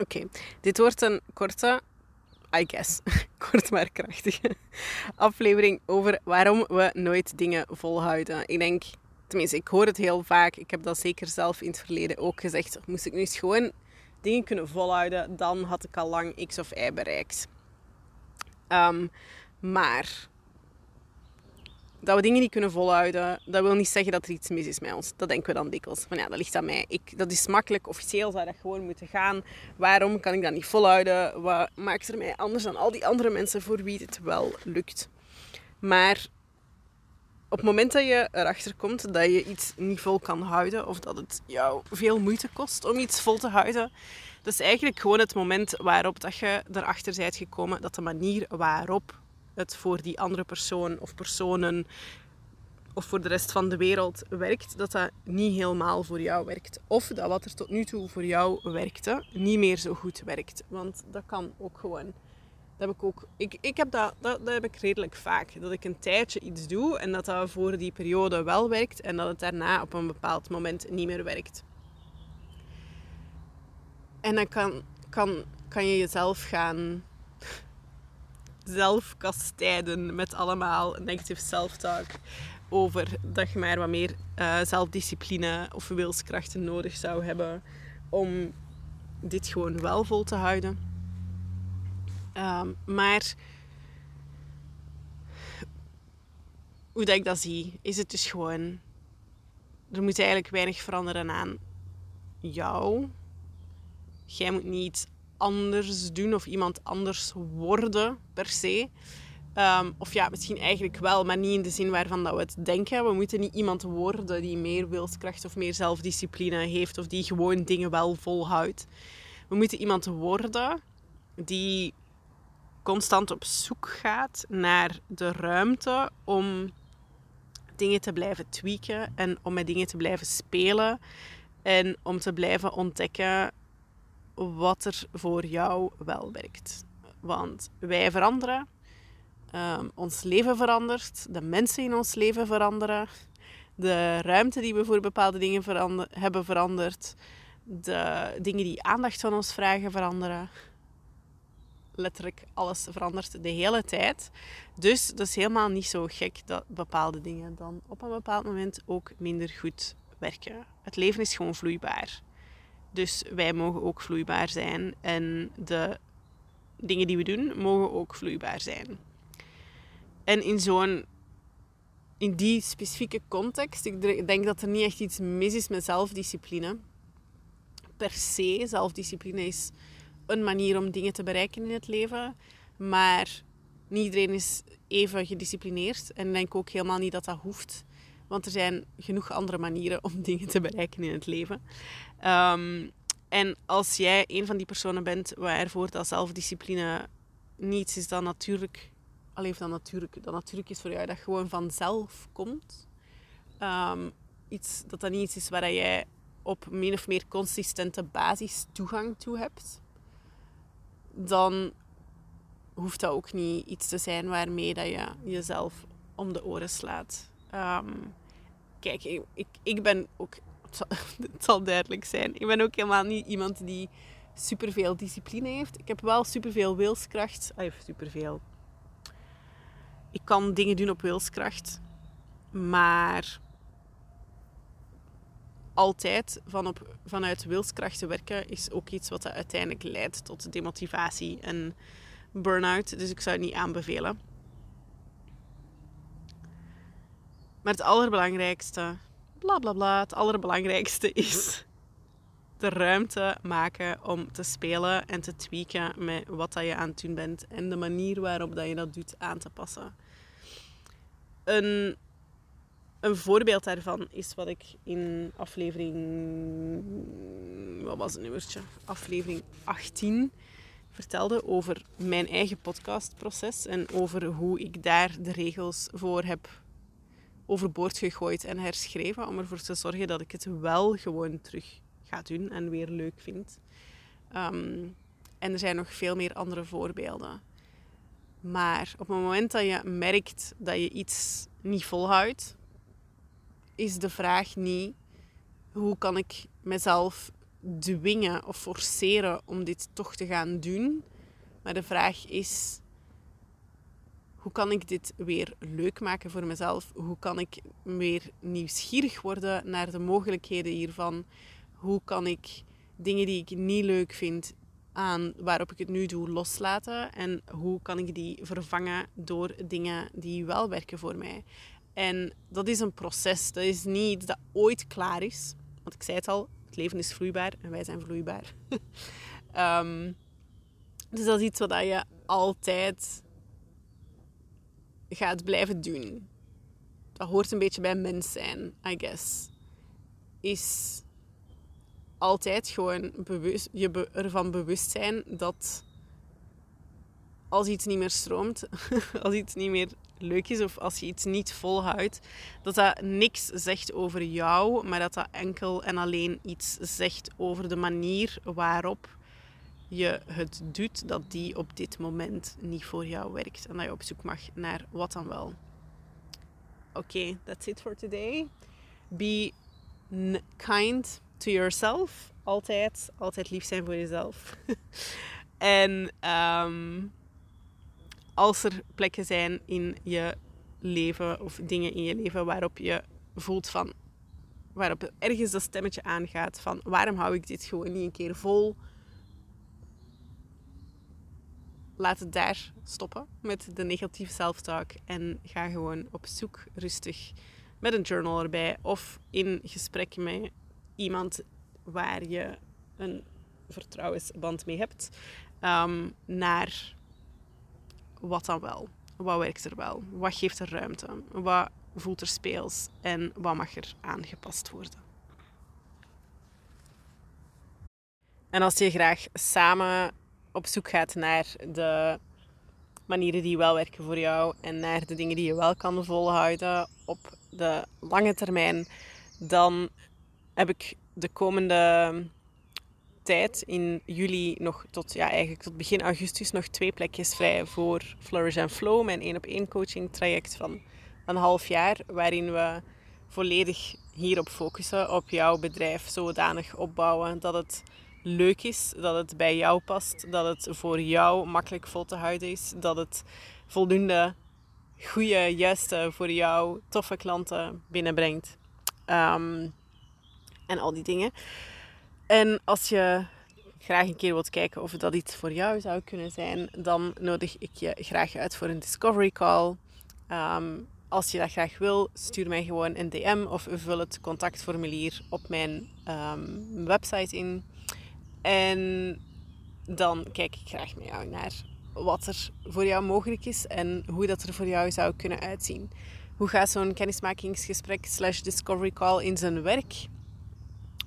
Oké, dit wordt een korte, I guess, kort maar krachtige aflevering over waarom we nooit dingen volhouden. Ik denk, tenminste, ik hoor het heel vaak. Ik heb dat zeker zelf in het verleden ook gezegd. Moest ik nu eens gewoon dingen kunnen volhouden, dan had ik al lang X of Y bereikt. Ehm, maar dat we dingen niet kunnen volhouden, dat wil niet zeggen dat er iets mis is met ons. Dat denken we dan dikwijls. Maar ja, dat ligt aan mij. Ik, dat is makkelijk. Officieel zou dat gewoon moeten gaan. Waarom kan ik dat niet volhouden? Wat maakt er mij anders dan al die andere mensen voor wie het wel lukt? Maar op het moment dat je erachter komt dat je iets niet vol kan houden, of dat het jou veel moeite kost om iets vol te houden, dat is eigenlijk gewoon het moment waarop dat je erachter bent gekomen dat de manier waarop het voor die andere persoon of personen of voor de rest van de wereld werkt, dat dat niet helemaal voor jou werkt. Of dat wat er tot nu toe voor jou werkte, niet meer zo goed werkt. Want dat kan ook gewoon. Dat heb ik ook. Ik, ik heb dat, dat, dat heb ik redelijk vaak. Dat ik een tijdje iets doe en dat dat voor die periode wel werkt en dat het daarna op een bepaald moment niet meer werkt. En dan kan, kan, kan je jezelf gaan zelf kastijden met allemaal negative self-talk. Over dat je maar wat meer uh, zelfdiscipline of wilskrachten nodig zou hebben om dit gewoon wel vol te houden. Um, maar hoe dat ik dat zie, is het dus gewoon. Er moet eigenlijk weinig veranderen aan jou. Jij moet niet anders doen of iemand anders worden per se. Ehm, of ja, misschien eigenlijk wel, maar niet in de zin waarvan dat we het denken. We moeten niet iemand worden die meer wilskracht of meer zelfdiscipline heeft of die gewoon dingen wel volhoudt. We moeten iemand worden die constant op zoek gaat naar de ruimte om dingen te blijven tweaken en om met dingen te blijven spelen en om te blijven ontdekken wat er voor jou wel werkt. Want wij veranderen, ehm, ons leven verandert, de mensen in ons leven veranderen, de ruimte die we voor bepaalde dingen hebben veranderd, de dingen die aandacht van ons vragen veranderen. Letterlijk alles verandert de hele tijd. Dus dat is helemaal niet zo gek dat bepaalde dingen dan op een bepaald moment ook minder goed werken. Het leven is gewoon vloeibaar. Dus wij mogen ook vloeibaar zijn. En de dingen die we doen, mogen ook vloeibaar zijn. En in zo'n... In die specifieke context, ik denk dat er niet echt iets mis is met zelfdiscipline. Per se, zelfdiscipline is een manier om dingen te bereiken in het leven. Maar niet iedereen is even gedisciplineerd. En ik denk ook helemaal niet dat dat hoeft. Want er zijn genoeg andere manieren om dingen te bereiken in het leven. Ehm, en als jij een van die personen bent waarvoor dat zelfdiscipline niets is dan natuurlijk... Alleen dan natuurlijk, dat natuurlijk is voor jou dat gewoon vanzelf komt. Um, iets, dat dat niet iets is waar jij op min of meer consistente basis toegang toe hebt. Dan hoeft dat ook niet iets te zijn waarmee dat je jezelf om de oren slaat. Um, kijk, ik, ik, ik ben ook het zal duidelijk zijn. Ik ben ook helemaal niet iemand die superveel discipline heeft. Ik heb wel superveel wilskracht. Ah, superveel. Ik kan dingen doen op wilskracht. Maar altijd van op, vanuit wilskracht te werken is ook iets wat uiteindelijk leidt tot demotivatie en burn-out. Dus ik zou het niet aanbevelen. Maar het allerbelangrijkste bla bla bla. Het allerbelangrijkste is de ruimte maken om te spelen en te tweaken met wat dat je aan het doen bent en de manier waarop dat je dat doet aan te passen. Een, een voorbeeld daarvan is wat ik in aflevering. Wat was het nummertje? Aflevering 18 vertelde over mijn eigen podcastproces en over hoe ik daar de regels voor heb overboord gegooid en herschreven. Om ervoor te zorgen dat ik het wel gewoon terug ga doen en weer leuk vind. Ehm, en er zijn nog veel meer andere voorbeelden. Maar op het moment dat je merkt dat je iets niet volhoudt, is de vraag niet hoe kan ik mezelf dwingen of forceren om dit toch te gaan doen. Maar de vraag is: hoe kan ik dit weer leuk maken voor mezelf? Hoe kan ik weer nieuwsgierig worden naar de mogelijkheden hiervan? Hoe kan ik dingen die ik niet leuk vind aan waarop ik het nu doe loslaten? En hoe kan ik die vervangen door dingen die wel werken voor mij? En dat is een proces. Dat is niet iets dat ooit klaar is. Want ik zei het al, het leven is vloeibaar en wij zijn vloeibaar. um, dus dat is iets wat je altijd gaat blijven doen. Dat hoort een beetje bij mens zijn, I guess. Is altijd gewoon bewust, je ervan bewust zijn dat als iets niet meer stroomt, als iets niet meer leuk is of als je iets niet volhoudt, dat dat niks zegt over jou, maar dat dat enkel en alleen iets zegt over de manier waarop je het doet, dat die op dit moment niet voor jou werkt. En dat je op zoek mag naar wat dan wel. Oké, that's it for today. Be kind to yourself. Altijd, altijd lief zijn voor jezelf. en um, als er plekken zijn in je leven of dingen in je leven waarop je voelt van waarop ergens dat stemmetje aangaat van waarom hou ik dit gewoon niet een keer vol? Laat het daar stoppen met de negatieve self-talk en ga gewoon op zoek rustig met een journal erbij of in gesprek met iemand waar je een vertrouwensband mee hebt um, naar wat dan wel? Wat werkt er wel? Wat geeft er ruimte? Wat voelt er speels? En wat mag er aangepast worden? En als je graag samen op zoek gaat naar de manieren die wel werken voor jou en naar de dingen die je wel kan volhouden op de lange termijn, dan heb ik de komende tijd in juli nog tot, ja, eigenlijk tot begin augustus nog twee plekjes vrij voor Flourish and Flow, mijn één op één coaching traject van een half jaar, waarin we volledig hierop focussen, op jouw bedrijf zodanig opbouwen dat het leuk is, dat het bij jou past, dat het voor jou makkelijk vol te houden is, dat het voldoende goede, juiste voor jou toffe klanten binnenbrengt. Ehm, en al die dingen. En als je graag een keer wilt kijken of dat iets voor jou zou kunnen zijn, dan nodig ik je graag uit voor een discovery call. Ehm, als je dat graag wil, stuur mij gewoon een DM of vul het contactformulier op mijn ehm, website in. En dan kijk ik graag met jou naar wat er voor jou mogelijk is en hoe dat er voor jou zou kunnen uitzien. Hoe gaat zo'n kennismakingsgesprek slash discovery call in zijn werk?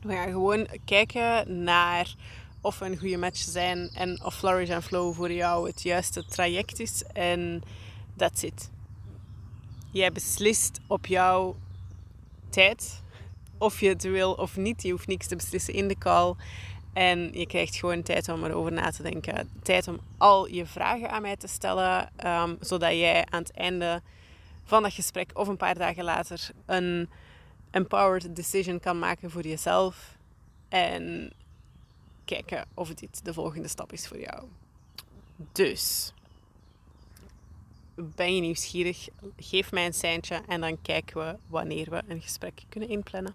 We gaan gewoon kijken naar of we een goede match zijn en of Flourish and Flow voor jou het juiste traject is. En that's it. Jij beslist op jouw tijd of je het wil of niet. Je hoeft niks te beslissen in de call. En je krijgt gewoon tijd om erover na te denken. Tijd om al je vragen aan mij te stellen. Um, zodat jij aan het einde van dat gesprek of een paar dagen later een empowered decision kan maken voor jezelf. En kijken of dit de volgende stap is voor jou. Dus, ben je nieuwsgierig? Geef mij een seintje en dan kijken we wanneer we een gesprek kunnen inplannen.